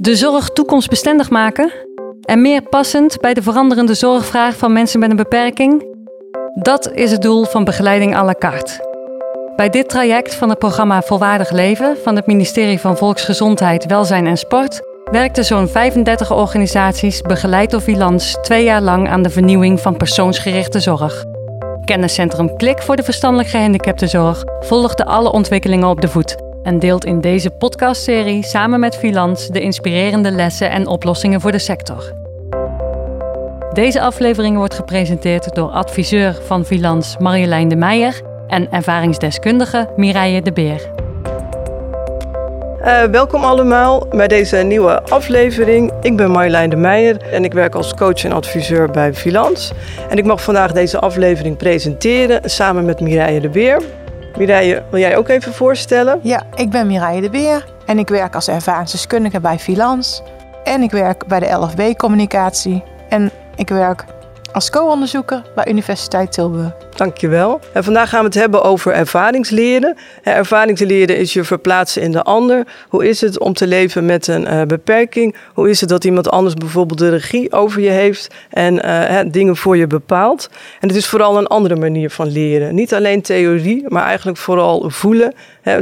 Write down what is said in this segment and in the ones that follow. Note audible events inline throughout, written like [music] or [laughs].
De zorg toekomstbestendig maken en meer passend bij de veranderende zorgvraag van mensen met een beperking? Dat is het doel van begeleiding à la carte. Bij dit traject van het programma Volwaardig Leven van het ministerie van Volksgezondheid, Welzijn en Sport werkten zo'n 35 organisaties begeleid door Vilans twee jaar lang aan de vernieuwing van persoonsgerichte zorg. Kenniscentrum Klik voor de verstandelijk gehandicaptenzorg volgde alle ontwikkelingen op de voet en deelt in deze podcastserie samen met Vilans de inspirerende lessen en oplossingen voor de sector. Deze aflevering wordt gepresenteerd door adviseur van Vilans Marjolein de Meijer en ervaringsdeskundige Mireille de Beer. Uh, welkom allemaal bij deze nieuwe aflevering. Ik ben Marjolein de Meijer en ik werk als coach en adviseur bij Vilans. En ik mag vandaag deze aflevering presenteren samen met Mireille de Beer. Mireille, wil jij ook even voorstellen? Ja, ik ben Mireille de Beer en ik werk als ervaringsdeskundige bij Filans. En ik werk bij de LFB-communicatie. En ik werk als co-onderzoeker bij Universiteit Tilburg. Dankjewel. En vandaag gaan we het hebben over ervaringsleren. Ervaringsleren is je verplaatsen in de ander. Hoe is het om te leven met een uh, beperking? Hoe is het dat iemand anders bijvoorbeeld de regie over je heeft en uh, dingen voor je bepaalt? En het is vooral een andere manier van leren. Niet alleen theorie, maar eigenlijk vooral voelen.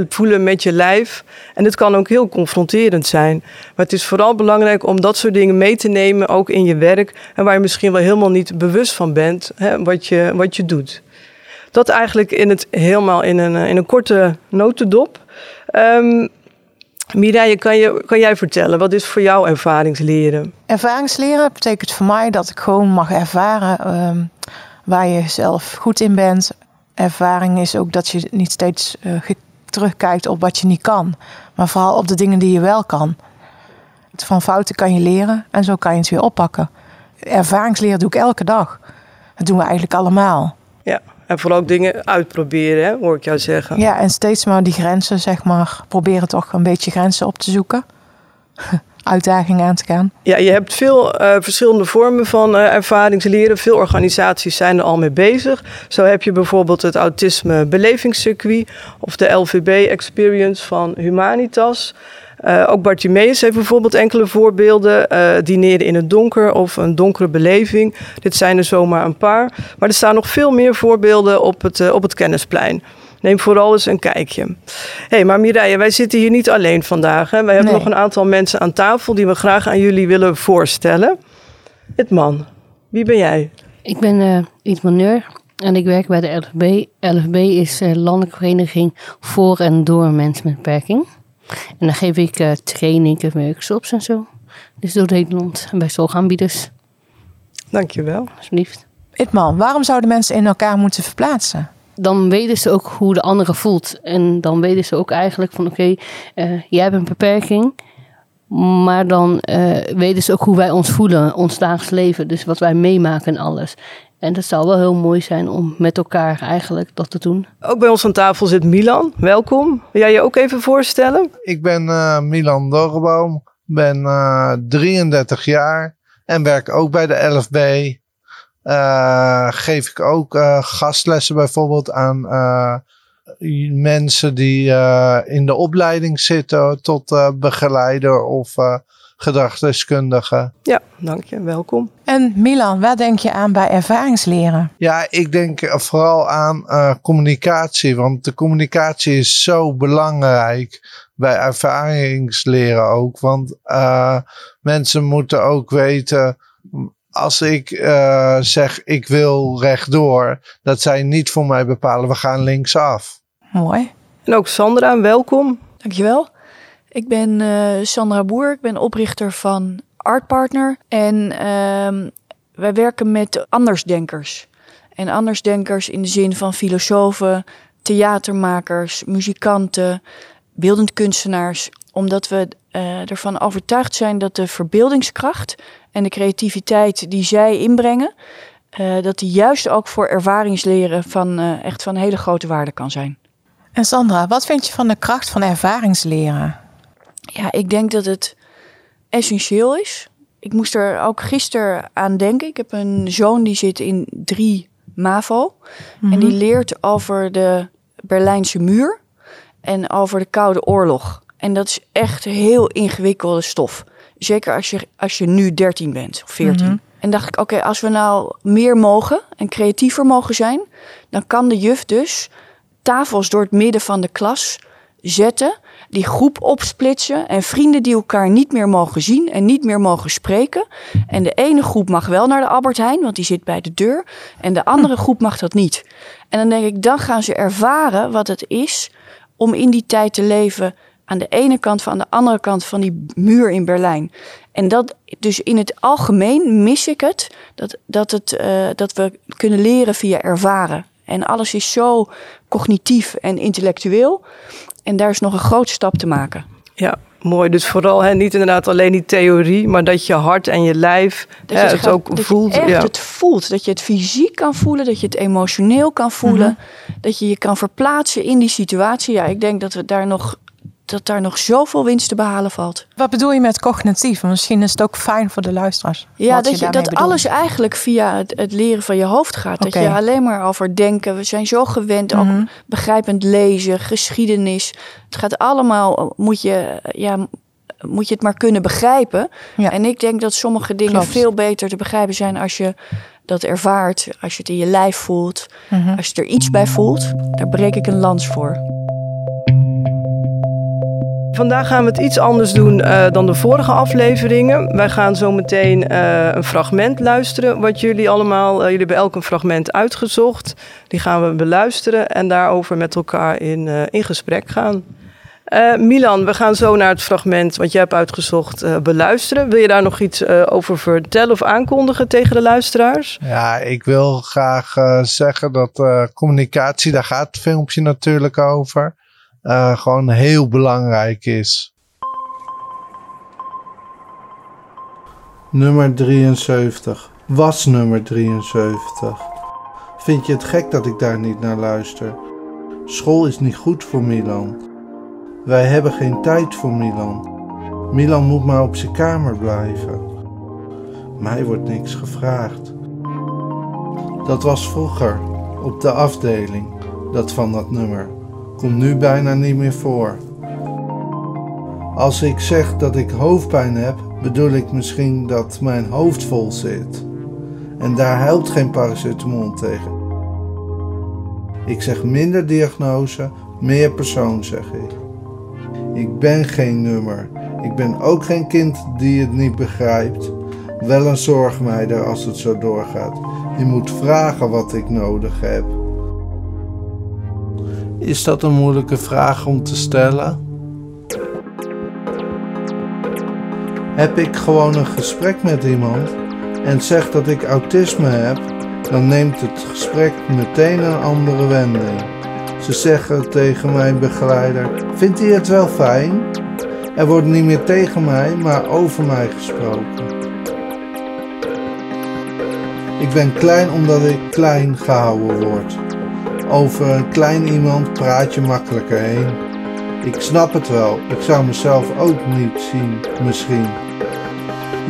Voelen met je lijf. En het kan ook heel confronterend zijn. Maar het is vooral belangrijk om dat soort dingen mee te nemen, ook in je werk. En waar je misschien wel helemaal niet bewust van bent hè, wat, je, wat je doet. Dat eigenlijk in het, helemaal in een, in een korte notendop. Um, Mireille, kan, je, kan jij vertellen, wat is voor jou ervaringsleren? Ervaringsleren betekent voor mij dat ik gewoon mag ervaren um, waar je zelf goed in bent. Ervaring is ook dat je niet steeds uh, terugkijkt op wat je niet kan, maar vooral op de dingen die je wel kan. Van fouten kan je leren en zo kan je het weer oppakken. Ervaringsleren doe ik elke dag. Dat doen we eigenlijk allemaal. Ja, en vooral ook dingen uitproberen, hè, hoor ik jou zeggen. Ja, en steeds maar die grenzen, zeg maar, proberen toch een beetje grenzen op te zoeken. [laughs] Uitdagingen aan te gaan. Ja, je hebt veel uh, verschillende vormen van uh, ervaringsleren. Veel organisaties zijn er al mee bezig. Zo heb je bijvoorbeeld het autisme belevingscircuit of de LVB Experience van Humanitas. Uh, ook Bartimeus heeft bijvoorbeeld enkele voorbeelden. Uh, dineren in het donker of een donkere beleving. Dit zijn er zomaar een paar. Maar er staan nog veel meer voorbeelden op het, uh, op het kennisplein. Neem vooral eens een kijkje. Hé, hey, maar Mireille, wij zitten hier niet alleen vandaag. Hè? Wij hebben nee. nog een aantal mensen aan tafel die we graag aan jullie willen voorstellen. Het man, wie ben jij? Ik ben uh, Iet Neur en ik werk bij de LFB. LFB is uh, Landelijke Vereniging voor en door mensen met beperking. En dan geef ik uh, trainingen en workshops en zo. Dus door Nederland en bij zorgaanbieders. Dankjewel. Alsjeblieft. Itman, waarom zouden mensen in elkaar moeten verplaatsen? Dan weten ze ook hoe de andere voelt. En dan weten ze ook eigenlijk van oké, okay, uh, jij hebt een beperking. Maar dan uh, weten ze ook hoe wij ons voelen, ons dagelijks leven. Dus wat wij meemaken en alles. En dat zou wel heel mooi zijn om met elkaar eigenlijk dat te doen. Ook bij ons aan tafel zit Milan. Welkom. Wil jij je ook even voorstellen? Ik ben uh, Milan Dorreboom. Ben uh, 33 jaar en werk ook bij de LFB. Uh, geef ik ook uh, gastlessen bijvoorbeeld aan mensen die in de opleiding zitten tot begeleider of gedragsdeskundige. Ja, dank je. Welkom. En Milan, waar denk je aan bij ervaringsleren? Ja, ik denk vooral aan uh, communicatie. Want de communicatie is zo belangrijk bij ervaringsleren ook. Want uh, mensen moeten ook weten als ik uh, zeg ik wil rechtdoor, dat zij niet voor mij bepalen, we gaan linksaf. Mooi. En ook Sandra, welkom. Dankjewel. Ik ben uh, Sandra Boer, ik ben oprichter van Artpartner. En uh, wij werken met andersdenkers. En andersdenkers in de zin van filosofen, theatermakers, muzikanten, beeldend kunstenaars. Omdat we uh, ervan overtuigd zijn dat de verbeeldingskracht en de creativiteit die zij inbrengen, uh, dat die juist ook voor ervaringsleren van echt van hele grote waarde kan zijn. En Sandra, wat vind je van de kracht van ervaringsleren? Ja, ik denk dat het essentieel is. Ik moest er ook gisteren aan denken. Ik heb een zoon die zit in 3 MAVO. En die leert over de Berlijnse muur en over de Koude Oorlog. En dat is echt heel ingewikkelde stof. Zeker als je, als je nu 13 bent of 14. Mhm. En dacht ik, oké, als we nou meer mogen en creatiever mogen zijn, dan kan de juf dus tafels door het midden van de klas zetten, die groep opsplitsen en vrienden die elkaar niet meer mogen zien en niet meer mogen spreken. En de ene groep mag wel naar de Albert Heijn, want die zit bij de deur, en de andere [laughs] groep mag dat niet. En dan denk ik, dan gaan ze ervaren wat het is om in die tijd te leven aan de ene kant van aan de andere kant van die muur in Berlijn. En dat dus in het algemeen mis ik het dat, dat, het, eh, dat we kunnen leren via ervaren. En alles is zo cognitief en intellectueel. En daar is nog een grote stap te maken. Ja, mooi. Dus vooral hè, niet inderdaad alleen die theorie, maar dat je hart en je lijf Dat hè, je het gaat- ook dat voelt. Je echt ja. het voelt. Dat je het fysiek kan voelen. Dat je het emotioneel kan voelen. Mhm. Dat je je kan verplaatsen in die situatie. Ja, ik denk dat we daar nog, dat daar nog zoveel winst te behalen valt. Wat bedoel je met cognitief? Misschien is het ook fijn voor de luisteraars. Ja, dat, je, dat bedoelt. alles eigenlijk via het, het leren van je hoofd gaat. Dat je alleen maar over denken. We zijn zo gewend, ook begrijpend lezen, geschiedenis. Het gaat allemaal, moet je, ja, moet je het maar kunnen begrijpen. Ja. En ik denk dat sommige dingen Klopt. veel beter te begrijpen zijn als je dat ervaart. Als je het in je lijf voelt. Mhm. Als je er iets bij voelt. Daar breek ik een lans voor. Vandaag gaan we het iets anders doen eh, dan de vorige afleveringen. Wij gaan zo meteen eh, een fragment luisteren. Wat jullie allemaal, eh, jullie hebben elk een fragment uitgezocht. Die gaan we beluisteren en daarover met elkaar in, in gesprek gaan. Milan, we gaan zo naar het fragment wat jij hebt uitgezocht beluisteren. Wil je daar nog iets over vertellen of aankondigen tegen de luisteraars? Ja, ik wil graag zeggen dat communicatie, daar gaat het filmpje natuurlijk over, eh, gewoon heel belangrijk is. Nummer 73. Was nummer 73. Vind je het gek dat ik daar niet naar luister? School is niet goed voor Milan. Wij hebben geen tijd voor Milan. Milan moet maar op zijn kamer blijven. Mij wordt niks gevraagd. Dat was vroeger, op de afdeling, dat van dat nummer. Komt nu bijna niet meer voor. Als ik zeg dat ik hoofdpijn heb, bedoel ik misschien dat mijn hoofd vol zit. En daar helpt geen paracetamol tegen. Ik zeg minder diagnose, meer persoon, zeg ik. Ik ben geen nummer. Ik ben ook geen kind die het niet begrijpt. Wel een zorgmeider als het zo doorgaat. Je moet vragen wat ik nodig heb. Is dat een moeilijke vraag om te stellen? Heb ik gewoon een gesprek met iemand en zeg dat ik autisme heb, dan neemt het gesprek meteen een andere wending. Ze zeggen tegen mijn begeleider: Vindt hij het wel fijn? Er wordt niet meer tegen mij, maar over mij gesproken. Ik ben klein omdat ik klein gehouden word. Over een klein iemand praat je makkelijker heen. Ik snap het wel, ik zou mezelf ook niet zien, misschien.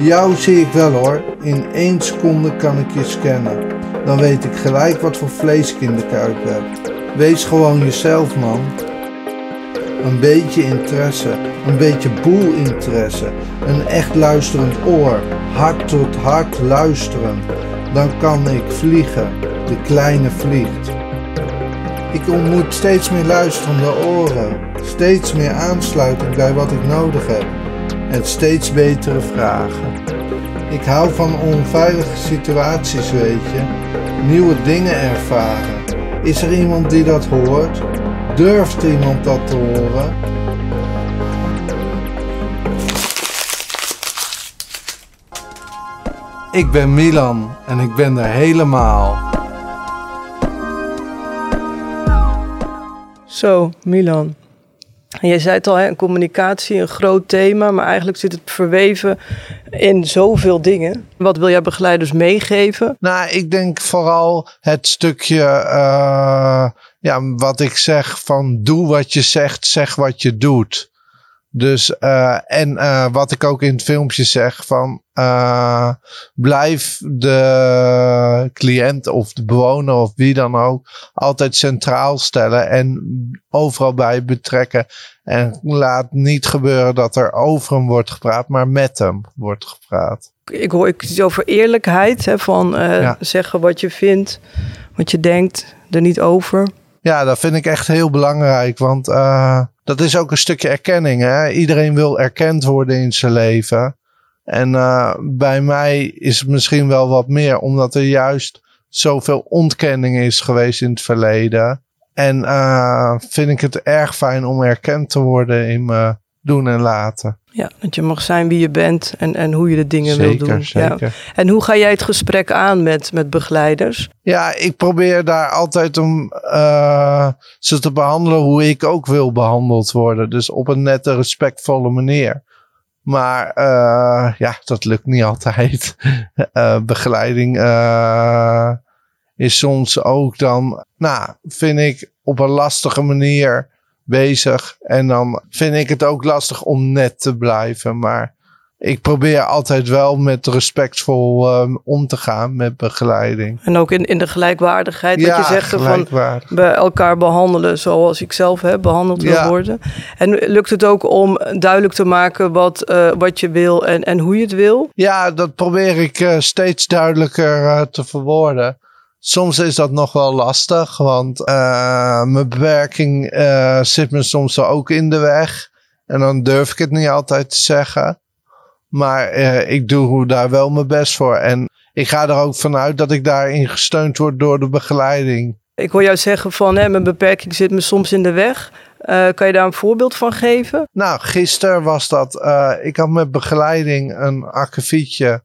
Jou zie ik wel hoor, in één seconde kan ik je scannen. Dan weet ik gelijk wat voor vlees ik in de kuip heb. Wees gewoon jezelf man. Een beetje interesse, een beetje boel interesse, een echt luisterend oor, hart tot hart luisteren. Dan kan ik vliegen, de kleine vliegt. Ik ontmoet steeds meer luisterende oren, steeds meer aansluiting bij wat ik nodig heb en steeds betere vragen. Ik hou van onveilige situaties, weet je, nieuwe dingen ervaren. Is er iemand die dat hoort? Durft iemand dat te horen? Ik ben Milan en ik ben er helemaal. Zo, Milan. En jij zei het al, hè, communicatie, een groot thema, maar eigenlijk zit het verweven in zoveel dingen. Wat wil jij begeleiders meegeven? Nou, ik denk vooral het stukje, eh, ja, wat ik zeg van doe wat je zegt, zeg wat je doet. Dus, uh, en uh, wat ik ook in het filmpje zeg, van uh, blijf de cliënt of de bewoner of wie dan ook altijd centraal stellen en overal bij betrekken. En laat niet gebeuren dat er over hem wordt gepraat, maar met hem wordt gepraat. Ik hoor ik iets over eerlijkheid, hè, van ja. zeggen wat je vindt, wat je denkt, er niet over. Ja, dat vind ik echt heel belangrijk, want dat is ook een stukje erkenning. Hè? Iedereen wil erkend worden in zijn leven. En uh, bij mij is het misschien wel wat meer, omdat er juist zoveel ontkenning is geweest in het verleden. En uh, vind ik het erg fijn om erkend te worden in mijn doen en laten. Ja, dat je mag zijn wie je bent en, en hoe je de dingen zeker, wil doen. Zeker. Ja. En hoe ga jij het gesprek aan met, met begeleiders? Ja, ik probeer daar altijd om uh, ze te behandelen hoe ik ook wil behandeld worden. Dus op een nette, respectvolle manier. Maar uh, ja, dat lukt niet altijd. uh, [laughs] begeleiding is soms ook dan, nou, vind ik op een lastige manier bezig. En dan vind ik het ook lastig om net te blijven. Maar ik probeer altijd wel met respectvol um, om te gaan met begeleiding. En ook in, in de gelijkwaardigheid, wat ja, je zegt van bij elkaar behandelen zoals ik zelf heb behandeld wil Ja. worden. En lukt het ook om duidelijk te maken wat, uh, wat je wil en, en hoe je het wil? Ja, dat probeer ik uh, steeds duidelijker uh, te verwoorden. Soms is dat nog wel lastig, want uh, mijn bewerking uh, zit me soms ook in de weg. En dan durf ik het niet altijd te zeggen. Maar uh, ik doe daar wel mijn best voor. En ik ga er ook vanuit dat ik daarin gesteund word door de begeleiding. Ik hoor jou zeggen van hè, mijn beperking zit me soms in de weg. Uh, kan je daar een voorbeeld van geven? Nou, gisteren was dat. Uh, ik had met begeleiding een akkefietje.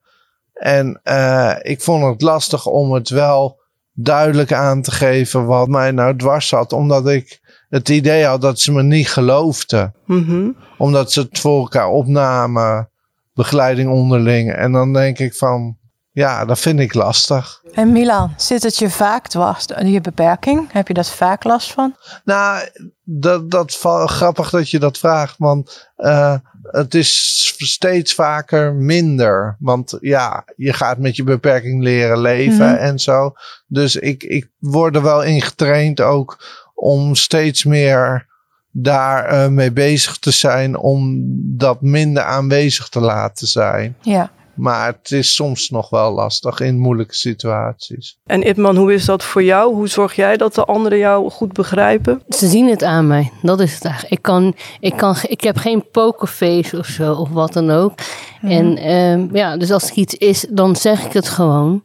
En uh, ik vond het lastig om het wel duidelijk aan te geven wat mij nou dwars zat. Omdat ik het idee had dat ze me niet geloofden. Mm -hmm. Omdat ze het voor elkaar opnamen. Begeleiding onderling. En dan denk ik van, ja, dat vind ik lastig. En Milan, zit het je vaak dwars, je beperking? Heb je dat vaak last van? Nou, dat, dat grappig dat je dat vraagt. Want uh, het is steeds vaker minder. Want ja, je gaat met je beperking leren leven mm -hmm. en zo. Dus ik, ik word er wel in getraind ook om steeds meer daar uh, mee bezig te zijn. Om dat minder aanwezig te laten zijn. Ja. Maar het is soms nog wel lastig in moeilijke situaties. En Itman, hoe is dat voor jou? Hoe zorg jij dat de anderen jou goed begrijpen? Ze zien het aan mij. Dat is het eigenlijk. Ik, kan, ik, kan, ik heb geen pokerface of zo of wat dan ook. Mm. En uh, ja, dus als er iets is, dan zeg ik het gewoon.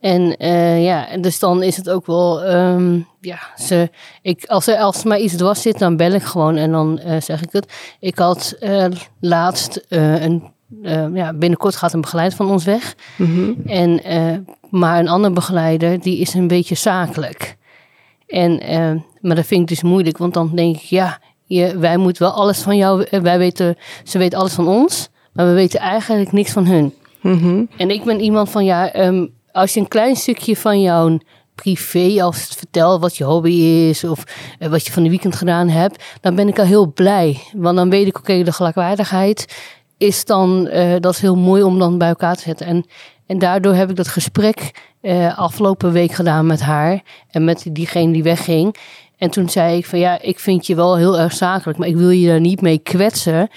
En uh, ja, dus dan is het ook wel, um, ja, ze, ik, als, er, als er mij iets dwars zit, dan bel ik gewoon en dan uh, zeg ik het. Ik had uh, laatst een uh, ja, binnenkort gaat een begeleider van ons weg. Mm -hmm. en, uh, maar een andere begeleider, die is een beetje zakelijk. En, uh, maar dat vind ik dus moeilijk, want dan denk ik, ja, je, wij moeten wel alles van jou, wij weten, ze weten alles van ons, maar we weten eigenlijk niks van hun. Mm -hmm. En ik ben iemand van, ja, um, als je een klein stukje van jouw privé, als vertelt wat je hobby is of uh, wat je van de weekend gedaan hebt, dan ben ik al heel blij. Want dan weet ik, oké, okay, de gelijkwaardigheid is dan, uh, dat is heel mooi om dan bij elkaar te zetten. En, en daardoor heb ik dat gesprek uh, afgelopen week gedaan met haar en met diegene die wegging. En toen zei ik van ja, ik vind je wel heel erg zakelijk, maar ik wil je daar niet mee kwetsen.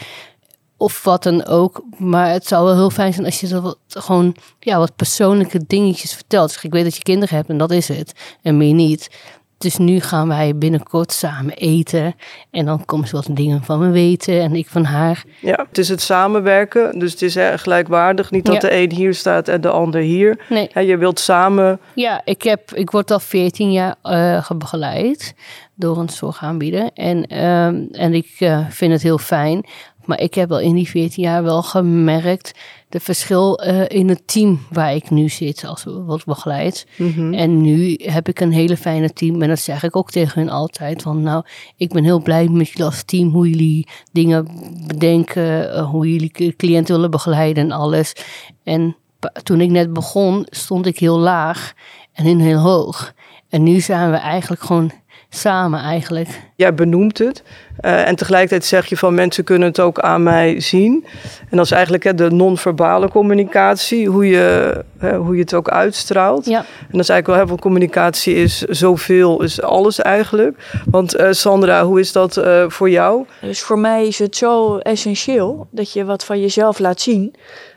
Of wat dan ook. Maar het zou wel heel fijn zijn als je dat wat, gewoon ja, wat persoonlijke dingetjes vertelt. Ik weet dat je kinderen hebt en dat is het. En meer niet. Dus nu gaan wij binnenkort samen eten. En dan komen ze wat dingen van me weten en ik van haar. Ja, het is het samenwerken. Dus het is hè, gelijkwaardig. Niet dat ja. de een hier staat en de ander hier. Nee. Ja, je wilt samen... Ja, ik, heb, ik word al 14 jaar uh, begeleid door een zorgaanbieder. En, um, en ik uh, vind het heel fijn. Maar ik heb wel in die 14 jaar wel gemerkt de verschil uh, in het team waar ik nu zit als wat begeleid. Mm -hmm. En nu heb ik een hele fijne team. En dat zeg ik ook tegen hun altijd. Van nou, ik ben heel blij met jullie als team. Hoe jullie dingen bedenken. Uh, hoe jullie cliënten willen begeleiden en alles. En toen ik net begon, stond ik heel laag en hun heel hoog. En nu zijn we eigenlijk gewoon samen eigenlijk. Jij benoemt het. Uh, en tegelijkertijd zeg je van mensen kunnen het ook aan mij zien. En dat is eigenlijk hè, de non-verbale communicatie, hoe je, hè, hoe je het ook uitstraalt. Ja. En dat is eigenlijk wel heel veel communicatie is zoveel, is alles eigenlijk. Want uh, Sandra, hoe is dat uh, voor jou? Dus voor mij is het zo essentieel dat je wat van jezelf laat zien.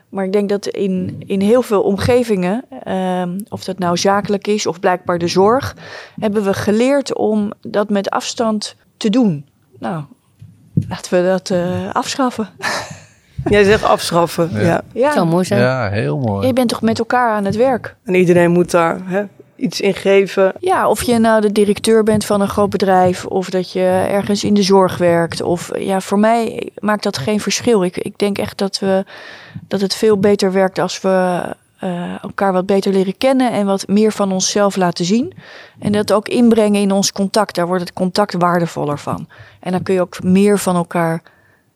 Maar ik denk dat in, in heel veel omgevingen, um, of dat nou zakelijk is of blijkbaar de zorg, hebben we geleerd om dat met afstand te doen. Nou, laten we dat uh, afschaffen. [laughs] Jij zegt afschaffen, ja. ja. ja. zou mooi zijn. Ja, heel mooi. Je bent toch met elkaar aan het werk? En iedereen moet daar hè, iets in geven. Ja, of je nou de directeur bent van een groot bedrijf of dat je ergens in de zorg werkt. Of ja, voor mij maakt dat geen verschil. Ik, ik denk echt dat, we, dat het veel beter werkt als we uh, elkaar wat beter leren kennen en wat meer van onszelf laten zien. En dat ook inbrengen in ons contact. Daar wordt het contact waardevoller van. En dan kun je ook meer van elkaar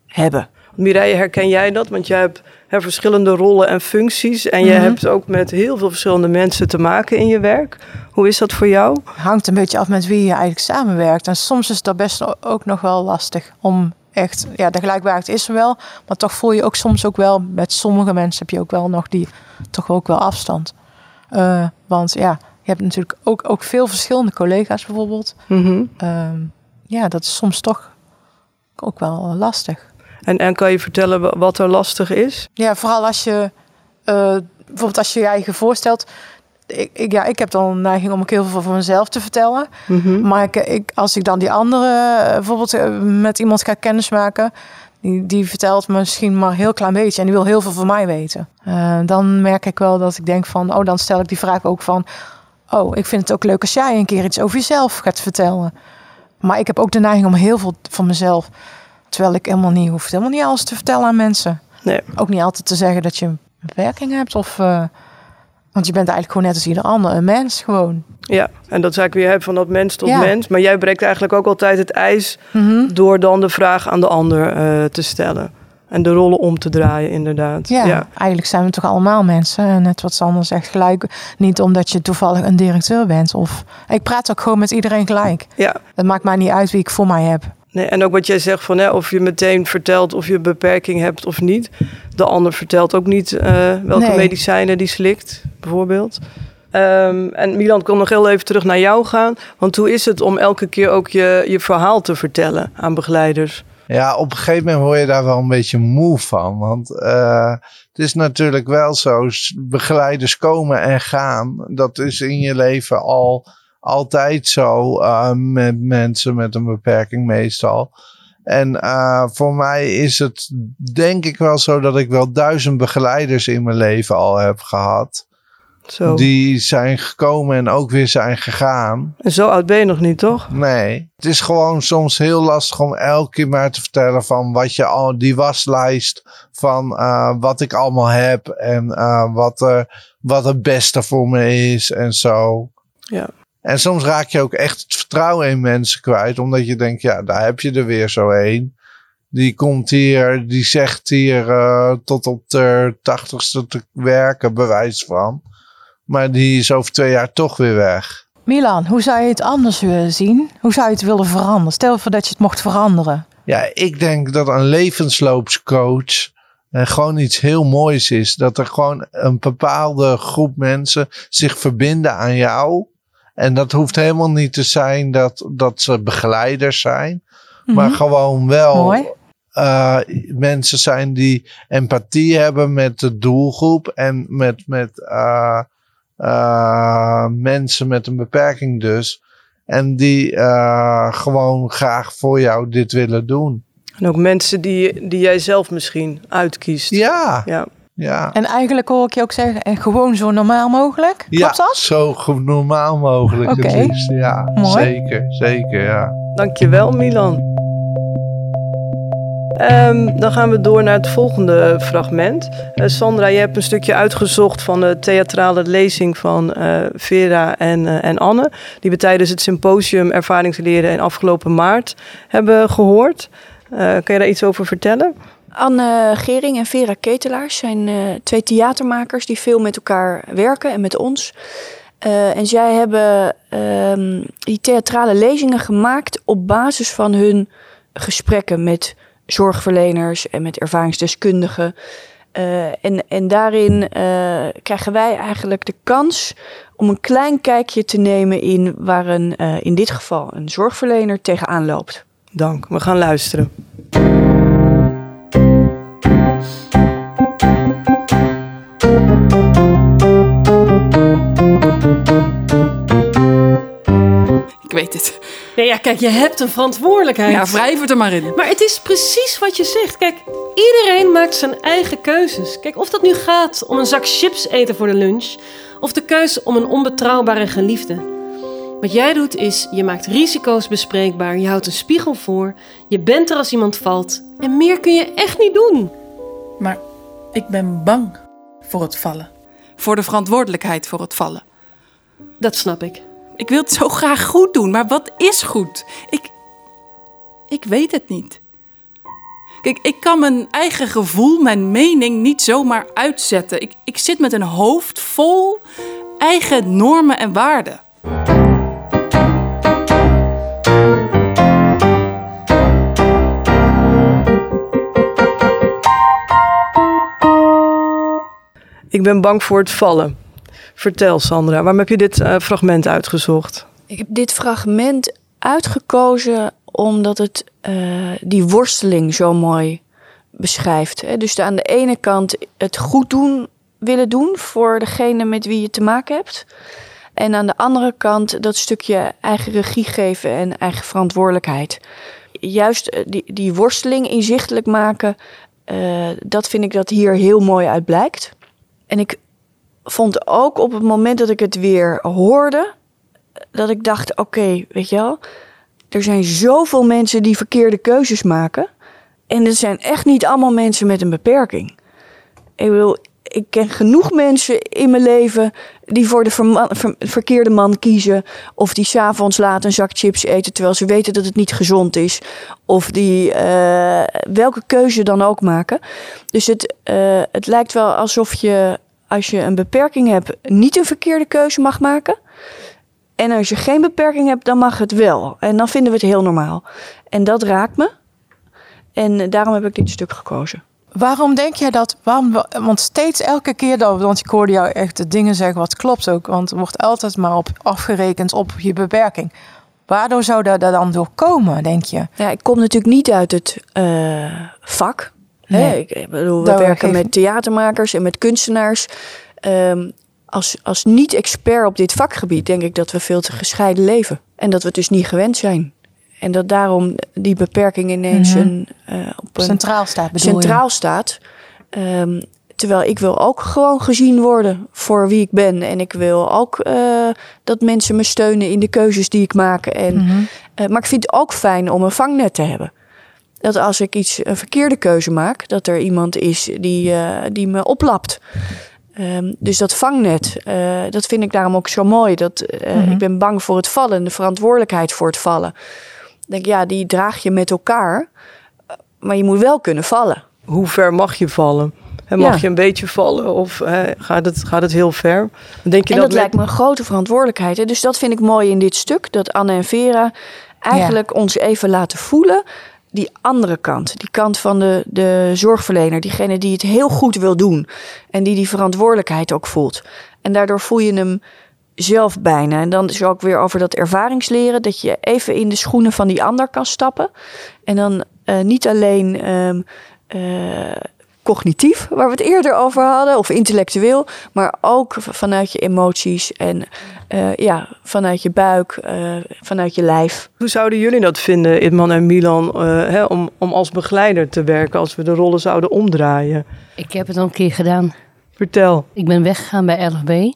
hebben. Mireille, herken jij dat? Want jij hebt hè, verschillende rollen en functies. En je Mhm. hebt ook met heel veel verschillende mensen te maken in je werk. Hoe is dat voor jou? hangt een beetje af met wie je eigenlijk samenwerkt. En soms is dat best ook nog wel lastig om echt, ja, de gelijkwaardigheid is er wel, maar toch voel je ook soms ook wel, met sommige mensen heb je ook wel nog die, toch ook wel afstand. Eh, want ja, je hebt natuurlijk ook, ook veel verschillende collega's bijvoorbeeld. Mhm. Ehm, ja, dat is soms toch ook wel lastig. En, en kan je vertellen wa- wat er lastig is? Ja, vooral als je eh, bijvoorbeeld als je je eigen voorstelt. Ik, ik, ja, ik heb dan een neiging om ook heel veel van mezelf te vertellen. Mhm. Maar ik, ik, als ik dan die andere eh, bijvoorbeeld eh, met iemand ga kennismaken, die, die vertelt misschien maar een heel klein beetje en die wil heel veel van mij weten. Dan merk ik wel dat ik denk van, oh, dan stel ik die vraag ook van, oh, ik vind het ook leuk als jij een keer iets over jezelf gaat vertellen. Maar ik heb ook de neiging om heel veel van mezelf, terwijl ik helemaal niet hoef helemaal niet alles te vertellen aan mensen. Nee. Ook niet altijd te zeggen dat je een beperking hebt of, eh, want je bent eigenlijk gewoon net als ieder ander, een mens gewoon. Ja, en dat is eigenlijk weer hè, van dat mens tot Ja. mens. Maar jij breekt eigenlijk ook altijd het ijs Mhm. door dan de vraag aan de ander eh, te stellen. En de rollen om te draaien, inderdaad. Ja, eigenlijk zijn we toch allemaal mensen. En net wat Sander zegt, gelijk. Niet omdat je toevallig een directeur bent. Of ik praat ook gewoon met iedereen gelijk. ja. Het maakt mij niet uit wie ik voor mij heb. Nee, en ook wat jij zegt van hè, of je meteen vertelt of je een beperking hebt of niet. De ander vertelt ook niet eh, welke Nee. medicijnen die slikt, bijvoorbeeld. Ehm, en Milan, ik wil nog heel even terug naar jou gaan. Want hoe is het om elke keer ook je, je verhaal te vertellen aan begeleiders? Ja, op een gegeven moment word je daar wel een beetje moe van. Want eh, het is natuurlijk wel zo, begeleiders komen en gaan. Dat is in je leven al altijd zo eh, met mensen met een beperking meestal. En eh, voor mij is het denk ik wel zo dat ik wel duizend begeleiders in mijn leven al heb gehad. Zo. Die zijn gekomen en ook weer zijn gegaan. En zo oud ben je nog niet, toch? Nee, het is gewoon soms heel lastig om elke keer maar te vertellen van wat je al, die waslijst van eh, wat ik allemaal heb en wat, er, wat het beste voor me is en zo. Ja. En soms raak je ook echt het vertrouwen in mensen kwijt, omdat je denkt, ja, daar heb je er weer zo een. Die komt hier, die zegt hier eh, tot op de tachtigste te werken, bewijs van. Maar die is over twee jaar toch weer weg. Milan, hoe zou je het anders willen zien? Hoe zou je het willen veranderen? Stel voor dat je het mocht veranderen. Ja, ik denk dat een levensloopscoach eh, gewoon iets heel moois is. Dat er gewoon een bepaalde groep mensen zich verbinden aan jou. En dat hoeft helemaal niet te zijn dat, dat ze begeleiders zijn. Maar Mhm. gewoon wel eh, mensen zijn die empathie hebben met de doelgroep. En met, met eh, eh, mensen met een beperking dus. En die eh, gewoon graag voor jou dit willen doen. En ook mensen die, die jij zelf misschien uitkiest. Ja, Ja. Ja. En eigenlijk hoor ik je ook zeggen, en gewoon zo normaal mogelijk. Ja, Klopt dat? zo normaal mogelijk het liefst. Ja, Mooi. zeker, zeker, ja. Dankjewel, Milan. Ehm, dan gaan we door naar het volgende fragment. Eh, Sandra, je hebt een stukje uitgezocht van de theatrale lezing van eh, Vera en, eh, en Anne. Die we tijdens het symposium Ervaringsleren in afgelopen maart hebben gehoord. Eh, kan je daar iets over vertellen? Anne Gering en Vera Ketelaars zijn eh, twee theatermakers die veel met elkaar werken en met ons. Eh, en zij hebben ehm, die theatrale lezingen gemaakt op basis van hun gesprekken met zorgverleners en met ervaringsdeskundigen. Uh, en, en daarin krijgen wij eigenlijk de kans om een klein kijkje te nemen in waar een, in dit geval een zorgverlener tegenaan loopt. Dank, we gaan luisteren. Ik weet het. Nee, ja, kijk, je hebt een verantwoordelijkheid. Ja, wrijf het er maar in. Maar het is precies wat je zegt. Kijk, iedereen maakt zijn eigen keuzes. Kijk, of dat nu gaat om een zak chips eten voor de lunch... of de keuze om een onbetrouwbare geliefde. Wat jij doet is, je maakt risico's bespreekbaar... je houdt een spiegel voor, je bent er als iemand valt... en meer kun je echt niet doen. Maar ik ben bang voor het vallen. Voor de verantwoordelijkheid voor het vallen. Dat snap ik. Ik wil het zo graag goed doen, maar wat is goed? Ik. Ik weet het niet. Kijk, ik kan mijn eigen gevoel, mijn mening niet zomaar uitzetten. Ik, ik zit met een hoofd vol eigen normen en waarden. Ik ben bang voor het vallen. Vertel Sandra, waarom heb je dit uh, fragment uitgezocht? Ik heb dit fragment uitgekozen omdat het uh, die worsteling zo mooi beschrijft. Hè? Dus aan de ene kant het goed doen willen doen voor degene met wie je te maken hebt. En aan de andere kant dat stukje eigen regie geven en eigen verantwoordelijkheid. Juist die, die worsteling inzichtelijk maken, dat vind ik dat hier heel mooi uit blijkt. En ik vond ook op het moment dat ik het weer hoorde, dat ik dacht: oké, weet je wel, er zijn zoveel mensen die verkeerde keuzes maken. En het zijn echt niet allemaal mensen met een beperking. Ik bedoel, ik ken genoeg mensen in mijn leven die voor de ver verkeerde man kiezen. Of die s'avonds laat een zak chips eten terwijl ze weten dat het niet gezond is. Of die uh, welke keuze dan ook maken. Dus het, uh, het lijkt wel alsof je als je een beperking hebt niet een verkeerde keuze mag maken. En als je geen beperking hebt, dan mag het wel. En dan vinden we het heel normaal. En dat raakt me. En daarom heb ik dit stuk gekozen. Waarom denk jij dat? Waarom, want steeds elke keer dat, want ik hoorde jou echt de dingen zeggen wat klopt ook, want er wordt altijd maar op afgerekend op je beperking. Waardoor zou dat dan door komen, denk je? Ja, ik kom natuurlijk niet uit het uh, vak. Nee. Ik bedoel, we werken met theatermakers en met kunstenaars. Um, als, als niet-expert op dit vakgebied denk ik dat we veel te gescheiden leven. En dat we het dus niet gewend zijn. En dat daarom die beperking ineens Mhm. een, uh, op een Centraal staat, bedoel centraal je? staat. Um, terwijl ik wil ook gewoon gezien worden voor wie ik ben. En ik wil ook uh, dat mensen me steunen in de keuzes die ik maak. En, Mhm. uh, maar ik vind het ook fijn om een vangnet te hebben. Dat als ik iets een verkeerde keuze maak, dat er iemand is die, die me oplapt. Um, dus dat vangnet, uh, dat vind ik daarom ook zo mooi. Dat, uh, Mhm. Ik ben bang voor het vallen, de verantwoordelijkheid voor het vallen. Ik denk, ja, die draag je met elkaar, maar je moet wel kunnen vallen. Hoe ver mag je vallen? En mag Ja. je een beetje vallen of gaat, het, gaat het heel ver? Denk je en dat, lijkt me een grote verantwoordelijkheid. Hè? Dus dat vind ik mooi in dit stuk. Dat Anne en Vera eigenlijk ons even laten voelen. Die andere kant. Die kant van de, de zorgverlener. Diegene die het heel goed wil doen. En die die verantwoordelijkheid ook voelt. En daardoor voel je hem zelf bijna. En dan is ook weer over dat ervaringsleren. Dat je even in de schoenen van die ander kan stappen. En dan uh, niet alleen... ehm, uh, cognitief, waar we het eerder over hadden, of intellectueel, maar ook vanuit je emoties en uh, ja, vanuit je buik, uh, vanuit je lijf. Hoe zouden jullie dat vinden, Idman en Milan, uh, hè, om, om als begeleider te werken als we de rollen zouden omdraaien? Ik heb het al een keer gedaan. Vertel. Ik ben weggegaan bij LFB.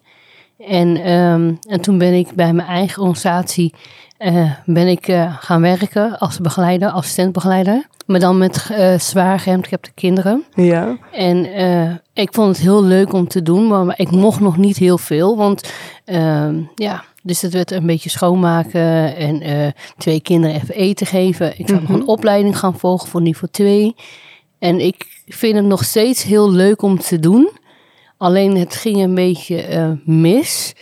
En, um, en toen ben ik bij mijn eigen organisatie uh, ben ik uh, gaan werken als begeleider, assistentbegeleider. Maar dan met uh, zwaar gehandicapte kinderen. Ja. En ik vond het heel leuk om te doen, maar, ik mocht nog niet heel veel. Want ja, dus het werd een beetje schoonmaken en twee kinderen even eten geven. Ik zou mm -hmm. nog een opleiding gaan volgen voor niveau 2. En ik vind het nog steeds heel leuk om te doen. Alleen het ging een beetje mis.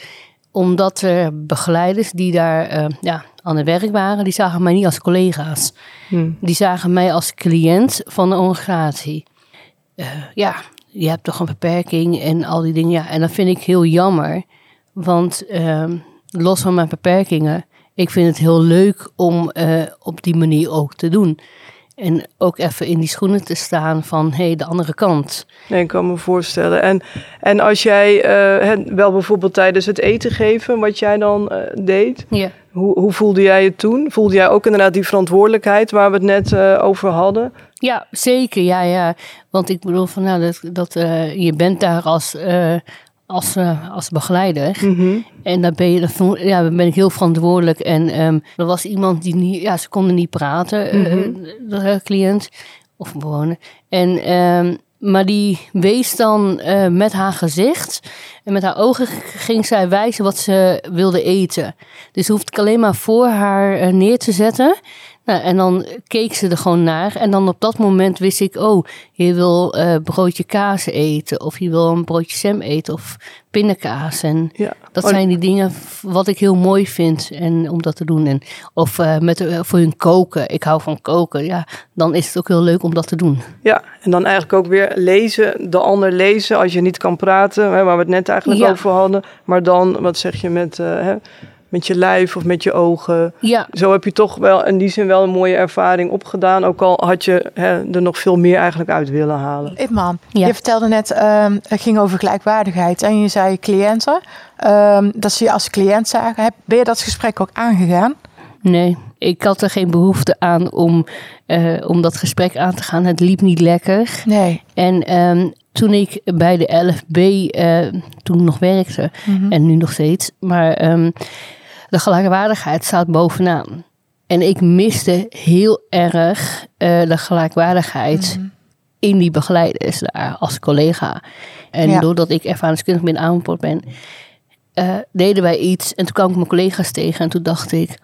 omdat er begeleiders die daar eh, ja, aan het werk waren, die zagen mij niet als collega's. Hmm. Die zagen mij als cliënt van de organisatie. Eh, ja, je hebt toch een beperking en al die dingen. Ja, en dat vind ik heel jammer. Want ehm, los van mijn beperkingen, ik vind het heel leuk om eh, op die manier ook te doen. En ook even in die schoenen te staan van hé, hey, de andere kant. Nee, ik kan me voorstellen. En, en als jij eh, wel bijvoorbeeld tijdens het eten geven, wat jij dan eh, deed, Ja. hoe, hoe voelde jij je toen? Voelde jij ook inderdaad die verantwoordelijkheid waar we het net eh, over hadden? Ja, zeker. Ja, ja. Want ik bedoel van nou, dat, dat je bent daar als, als, eh, als begeleider. Mhm. En daar ben, je, ja, ben ik heel verantwoordelijk. En ehm, er was iemand die niet, ja, ze konden niet praten, eh, Mhm. de cliënt of bewoner. En, ehm, maar die wees dan eh, met haar gezicht en met haar ogen ging zij wijzen wat ze wilde eten. Dus hoefde ik alleen maar voor haar neer te zetten. Nou, en dan keek ze er gewoon naar. En dan op dat moment wist ik, oh, je wil eh broodje kaas eten. Of je wil een broodje sem eten. Of pindakaas. En Ja. dat Oh, zijn die dingen wat ik heel mooi vind en om dat te doen. En, of eh, met, eh, voor hun koken. Ik hou van koken. Ja, dan is het ook heel leuk om dat te doen. Ja, en dan eigenlijk ook weer lezen, de ander lezen als je niet kan praten, hè, waar we het net eigenlijk Ja. over hadden. Maar dan, wat zeg je, met, hè, met je lijf of met je ogen. Ja, Zo heb je toch wel in die zin wel een mooie ervaring opgedaan. Ook al had je hè, er nog veel meer eigenlijk uit willen halen. Itman, Ja. je vertelde net, ehm, het ging over gelijkwaardigheid en je zei cliënten. ehm, dat ze je als cliënt zagen. Heb, ben je dat gesprek ook aangegaan? nee. Ik had er geen behoefte aan om, eh, om dat gesprek aan te gaan. Het liep niet lekker. Nee. En ehm, toen ik bij de LFB eh, toen nog werkte, Mhm. en nu nog steeds, maar ehm, de gelijkwaardigheid staat bovenaan. En ik miste heel erg eh, de gelijkwaardigheid Mhm. in die begeleiders daar als collega. En Ja. doordat ik ervaringskundig binnen aanbod ben, eh, deden wij iets. En toen kwam ik mijn collega's tegen en toen dacht ik,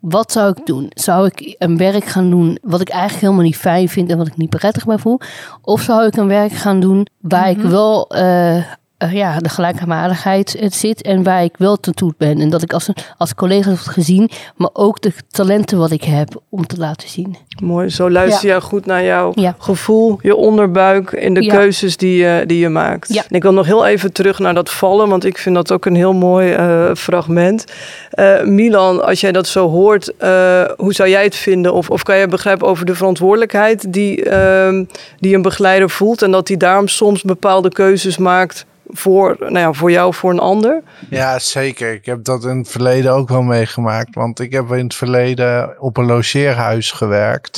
wat zou ik doen? Zou ik een werk gaan doen wat ik eigenlijk helemaal niet fijn vind en wat ik niet prettig bij voel? Of zou ik een werk gaan doen waar ik wel eh, eh, ja, de gelijkwaardigheid het zit en waar ik wel te toe ben? En dat ik als, een, als collega wordt gezien, maar ook de talenten wat ik heb om te laten zien. Mooi, zo luister jij goed naar jouw Ja. gevoel, je onderbuik en de Ja. keuzes die, je die je maakt. En ik wil nog heel even terug naar dat vallen, want ik vind dat ook een heel mooi eh, fragment. Eh, Milan, als jij dat zo hoort, eh, hoe zou jij het vinden? Of, of kan je begrijpen over de verantwoordelijkheid die, ehm, die een begeleider voelt en dat hij daarom soms bepaalde keuzes maakt voor, nou ja, voor jou voor een ander? Ja, zeker. Ik heb dat in het verleden ook wel meegemaakt. Want ik heb in het verleden op een logeerhuis gewerkt.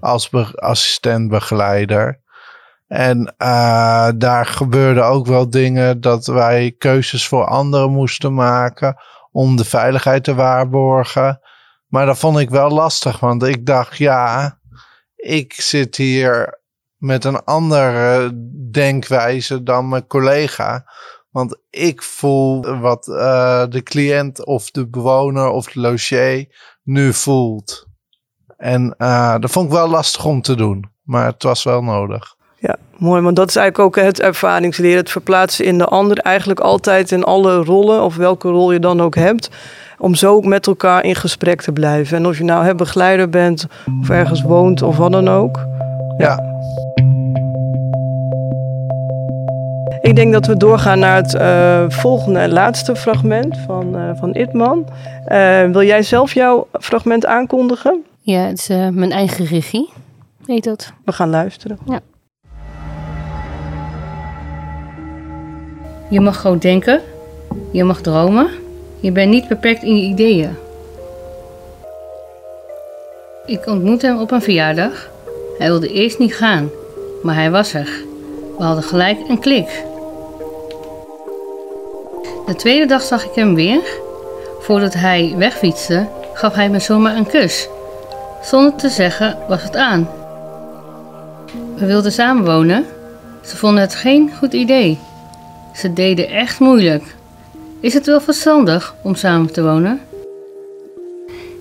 als be- assistent-begeleider. En eh, daar gebeurden ook wel dingen dat wij keuzes voor anderen moesten maken om de veiligheid te waarborgen. Maar dat vond ik wel lastig, want ik dacht, ja, ik zit hier met een andere denkwijze dan mijn collega. Want ik voel wat eh, de cliënt of de bewoner of de logier nu voelt. En eh, dat vond ik wel lastig om te doen. Maar het was wel nodig. Ja, mooi. Want dat is eigenlijk ook het ervaringsleren. Het verplaatsen in de ander. Eigenlijk altijd in alle rollen, of welke rol je dan ook hebt. Om zo ook met elkaar in gesprek te blijven. En of je nou hè, begeleider bent, of ergens woont, of wat dan ook. Ja. Ik denk dat we doorgaan naar het eh, volgende en laatste fragment van, eh, van Itman. Eh, wil jij zelf jouw fragment aankondigen? Ja, het is eh, mijn eigen regie, heet dat. We gaan luisteren. Je mag groot denken, je mag dromen, je bent niet beperkt in je ideeën. Ik ontmoette hem op een verjaardag. Hij wilde eerst niet gaan, maar hij was er. We hadden gelijk een klik. De tweede dag zag ik hem weer. Voordat hij wegfietste, gaf hij me zomaar een kus. Zonder te zeggen was het aan. We wilden samenwonen. Ze vonden het geen goed idee. Ze deden echt moeilijk. Is het wel verstandig om samen te wonen?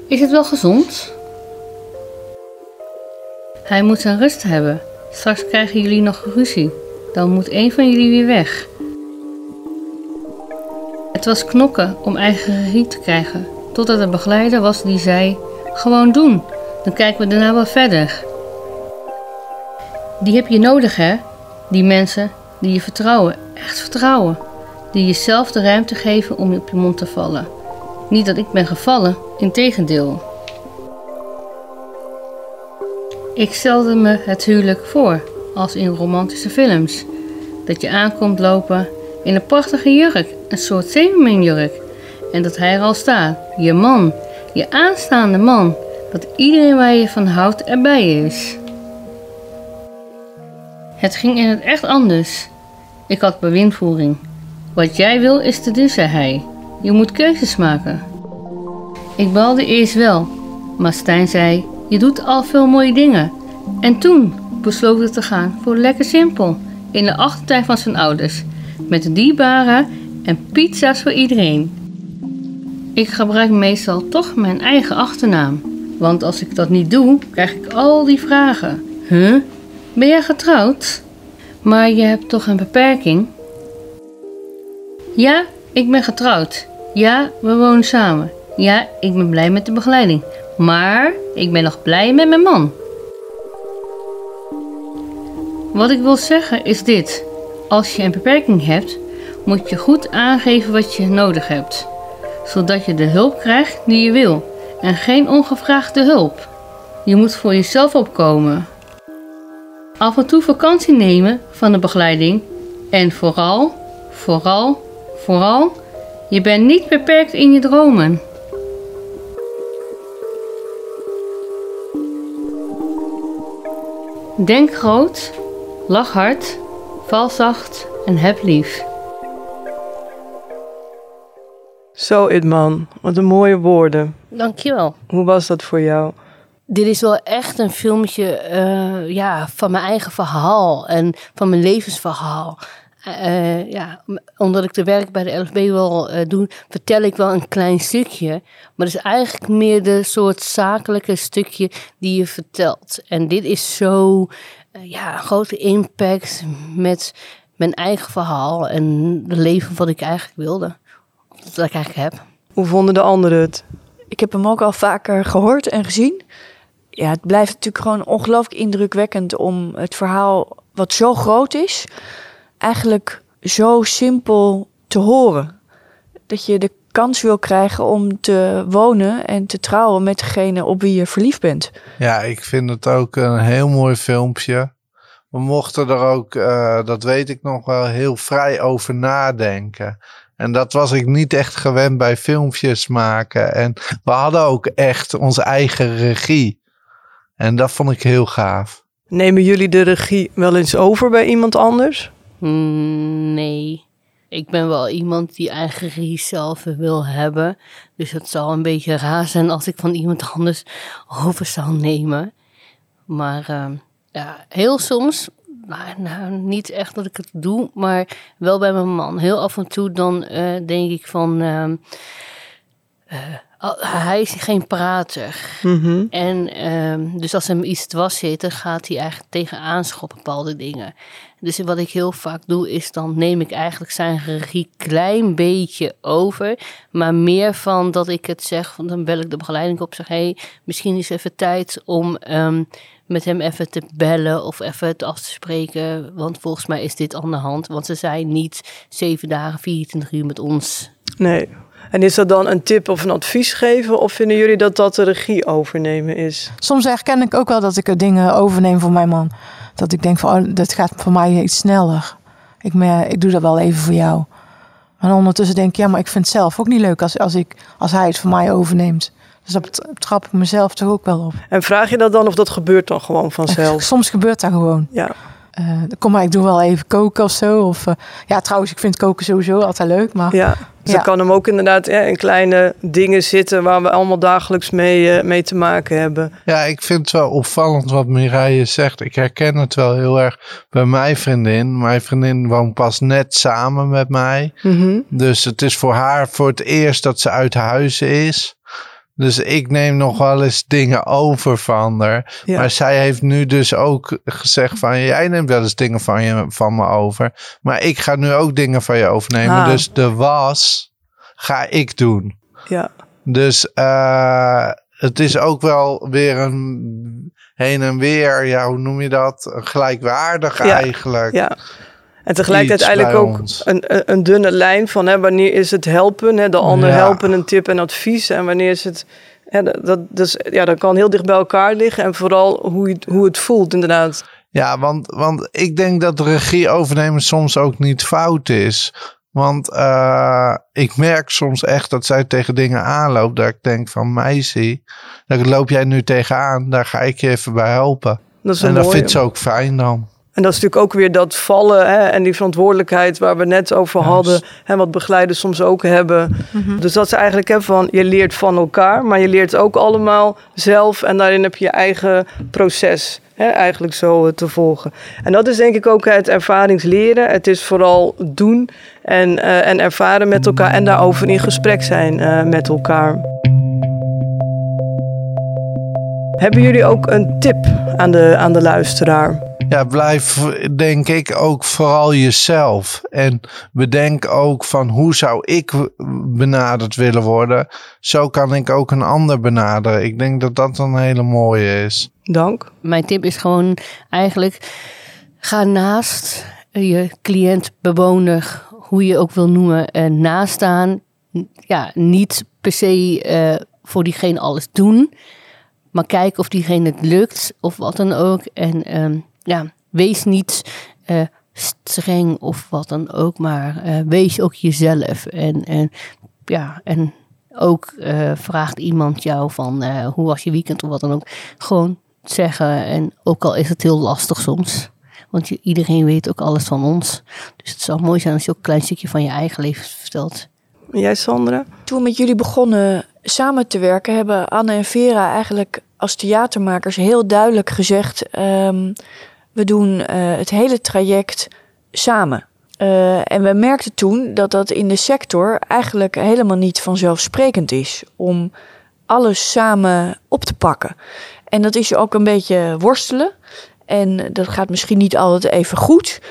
Is het wel gezond? Hij moet zijn rust hebben. Straks krijgen jullie nog ruzie. Dan moet een van jullie weer weg. Het was knokken om eigen regie te krijgen, totdat er begeleider was die zei: Gewoon doen, dan kijken we daarna wel verder. Die heb je nodig, hè? Die mensen die je vertrouwen, echt vertrouwen. Die jezelf de ruimte geven om op je mond te vallen. Niet dat ik ben gevallen, integendeel. Ik stelde me het huwelijk voor, als in romantische films. Dat je aankomt lopen in een prachtige jurk, een soort zeemerminjurk. En dat hij er al staat, je man, je aanstaande man. Dat iedereen waar je van houdt erbij is. Het ging in het echt anders. Ik had bewindvoering. Wat jij wil is te doen, zei hij. Je moet keuzes maken. Ik balde eerst wel, maar Stijn zei: Je doet al veel mooie dingen. En toen besloot ik te gaan voor lekker simpel, in de achtertuin van zijn ouders, met een dierbare en pizza's voor iedereen. Ik gebruik meestal toch mijn eigen achternaam, want als ik dat niet doe, krijg ik al die vragen. Huh? Ben jij getrouwd? Maar je hebt toch een beperking? Ja, ik ben getrouwd. Ja, we wonen samen. Ja, ik ben blij met de begeleiding. Maar ik ben nog blij met mijn man. Wat ik wil zeggen is dit. Als je een beperking hebt, moet je goed aangeven wat je nodig hebt. Zodat je de hulp krijgt die je wil en geen ongevraagde hulp. Je moet voor jezelf opkomen. Af en toe vakantie nemen van de begeleiding. En vooral, vooral, vooral, je bent niet beperkt in je dromen. Denk groot, lach hard, val zacht en heb lief. Zo, Idman. Wat een mooie woorden. Dankjewel. Hoe was dat voor jou? Dit is wel echt een filmpje eh, ja, van mijn eigen verhaal en van mijn levensverhaal. Eh, ja, omdat ik de werk bij de LFB wel uh, doe, vertel ik wel een klein stukje. Maar het is eigenlijk meer de soort zakelijke stukje die je vertelt. En dit is zo ja, een grote impact met mijn eigen verhaal en het leven wat ik eigenlijk wilde. Dat ik eigenlijk heb. Hoe vonden de anderen het? Ik heb hem ook al vaker gehoord en gezien. Ja, het blijft natuurlijk gewoon ongelooflijk indrukwekkend om het verhaal, wat zo groot is, eigenlijk zo simpel te horen. Dat je de kans wil krijgen om te wonen en te trouwen met degene op wie je verliefd bent. Ja, ik vind het ook een heel mooi filmpje. We mochten er ook, uh, dat weet ik nog wel, heel vrij over nadenken. En dat was ik niet echt gewend bij filmpjes maken. En we hadden ook echt onze eigen regie. En dat vond ik heel gaaf. Nemen jullie de regie wel eens over bij iemand anders? Mm, nee. Ik ben wel iemand die eigen regie wil hebben. Dus het zal een beetje raar zijn als ik van iemand anders over zou nemen. Maar uh, ja, heel soms nou, nou, niet echt dat ik het doe, maar wel bij mijn man. Heel af en toe dan uh, denk ik van. Uh, uh, hij is geen prater. Mm -hmm. En ehm, dus als hem iets dwars zit, dan gaat hij eigenlijk tegenaan schoppen bepaalde dingen. Dus wat ik heel vaak doe, is dan neem ik eigenlijk zijn regie klein beetje over. Maar meer van dat ik het zeg, van dan bel ik de begeleiding op. Zeg, hé, hey, misschien is even tijd om um, met hem even te bellen of even het af te spreken. Want volgens mij is dit aan de hand. Want ze zijn niet zeven dagen, 24 uur met ons. Nee. En is dat dan een tip of een advies geven? Of vinden jullie dat dat de regie overnemen is? Soms herken ik ook wel dat ik er dingen overneem voor mijn man. Dat ik denk van, oh, dat gaat voor mij iets sneller. Ik, me, ik doe dat wel even voor jou. Maar ondertussen denk ik, ja, maar ik vind het zelf ook niet leuk als, als, ik, als hij het voor mij overneemt. Dus dat trap ik mezelf toch ook wel op. En vraag je dat dan of dat gebeurt dan gewoon vanzelf? Soms gebeurt dat gewoon. Ja. Uh, kom maar, ik doe wel even koken of zo. Of, uh, ja, trouwens, ik vind koken sowieso altijd leuk. Maar, ja, dus ja. kan hem ook inderdaad ja, in kleine dingen zitten waar we allemaal dagelijks mee, uh, mee te maken hebben. Ja, ik vind het wel opvallend wat Mireille zegt. Ik herken het wel heel erg bij mijn vriendin. Mijn vriendin woont pas net samen met mij. Mm -hmm. Dus het is voor haar voor het eerst dat ze uit huis is. Dus ik neem nog wel eens dingen over van haar. Ja. Maar zij heeft nu dus ook gezegd van... jij neemt wel eens dingen van, je, van me over. Maar ik ga nu ook dingen van je overnemen. Ah. Dus de was ga ik doen. Ja. Dus uh, het is ook wel weer een heen en weer, ja, hoe noem je dat? Gelijkwaardig ja, eigenlijk. Ja. En tegelijkertijd eigenlijk ook een, een, dunne lijn van hè, wanneer is het helpen, hè, de ander helpen, een tip en advies. En wanneer is het. Hè, dat, dus, ja, dat kan heel dicht bij elkaar liggen. En vooral hoe, je, hoe het voelt, inderdaad. Ja, want, want ik denk dat de regie overnemen soms ook niet fout is. Want uh, ik merk soms echt dat zij tegen dingen aanloopt. Dat ik denk van meisje, daar loop jij nu tegenaan. Daar ga ik je even bij helpen. Dat en dat vindt ze ook fijn dan. En dat is natuurlijk ook weer dat vallen hè, en die verantwoordelijkheid waar we net over hadden. En wat begeleiders soms ook hebben. Mhm. Dus dat is eigenlijk hè, van je leert van elkaar, maar je leert ook allemaal zelf. En daarin heb je je eigen proces hè, eigenlijk zo te volgen. En dat is denk ik ook het ervaringsleren. Het is vooral doen en, uh, en ervaren met elkaar en daarover in gesprek zijn uh, met elkaar. Hebben jullie ook een tip aan de, aan de luisteraar? Ja, blijf denk ik ook vooral jezelf. En bedenk ook van hoe zou ik benaderd willen worden. Zo kan ik ook een ander benaderen. Ik denk dat dat een hele mooie is. Dank. Mijn tip is gewoon eigenlijk ga naast je cliënt, bewoner, hoe je ook wil noemen, nastaan. Ja, niet per se uh, voor diegene alles doen. Maar kijk of diegene het lukt of wat dan ook. En um, ja, wees niet uh, streng of wat dan ook, maar uh, wees ook jezelf. En, en, ja, en ook uh, vraagt iemand jou van hoe was je weekend of wat dan ook. Gewoon zeggen. En ook al is het heel lastig soms. Want je, iedereen weet ook alles van ons. Dus het zou mooi zijn als je ook een klein stukje van je eigen leven vertelt. jij, Sandra? Toen we met jullie begonnen samen te werken, hebben Anne en Vera eigenlijk als theatermakers heel duidelijk gezegd: um, we doen uh, het hele traject samen. Uh, en we merkten toen dat dat in de sector eigenlijk helemaal niet vanzelfsprekend is om alles samen op te pakken. En dat is ook een beetje worstelen. En dat gaat misschien niet altijd even goed.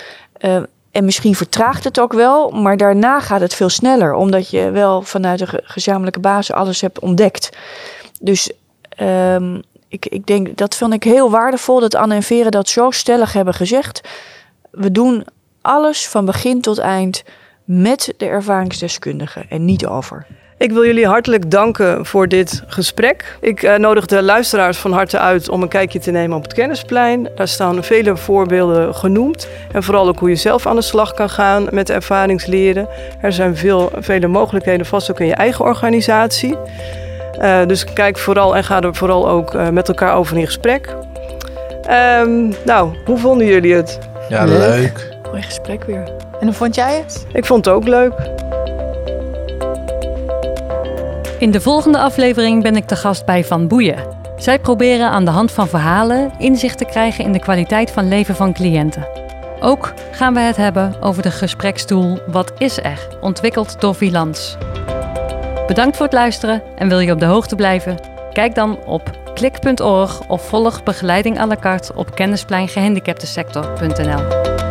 Uh, en misschien vertraagt het ook wel, maar daarna gaat het veel sneller, omdat je wel vanuit de gezamenlijke basis alles hebt ontdekt. Dus um, ik, ik denk, dat vond ik heel waardevol dat Anne en Veren dat zo stellig hebben gezegd. We doen alles van begin tot eind met de ervaringsdeskundigen en niet over. Ik wil jullie hartelijk danken voor dit gesprek. Ik uh, nodig de luisteraars van harte uit om een kijkje te nemen op het kennisplein. Daar staan vele voorbeelden genoemd. En vooral ook hoe je zelf aan de slag kan gaan met ervaringsleren. Er zijn veel, vele mogelijkheden, vast ook in je eigen organisatie. Uh, dus kijk vooral en ga er vooral ook uh, met elkaar over in gesprek. Um, nou, hoe vonden jullie het? Ja, leuk. leuk. Mooi gesprek weer. En hoe vond jij het? Ik vond het ook leuk. In de volgende aflevering ben ik te gast bij Van Boeien. Zij proberen aan de hand van verhalen inzicht te krijgen in de kwaliteit van leven van cliënten. Ook gaan we het hebben over de gesprekstoel Wat is er? ontwikkeld door Vilans. Bedankt voor het luisteren en wil je op de hoogte blijven? Kijk dan op klik.org of volg begeleiding à la carte op kennispleingehandicaptensector.nl.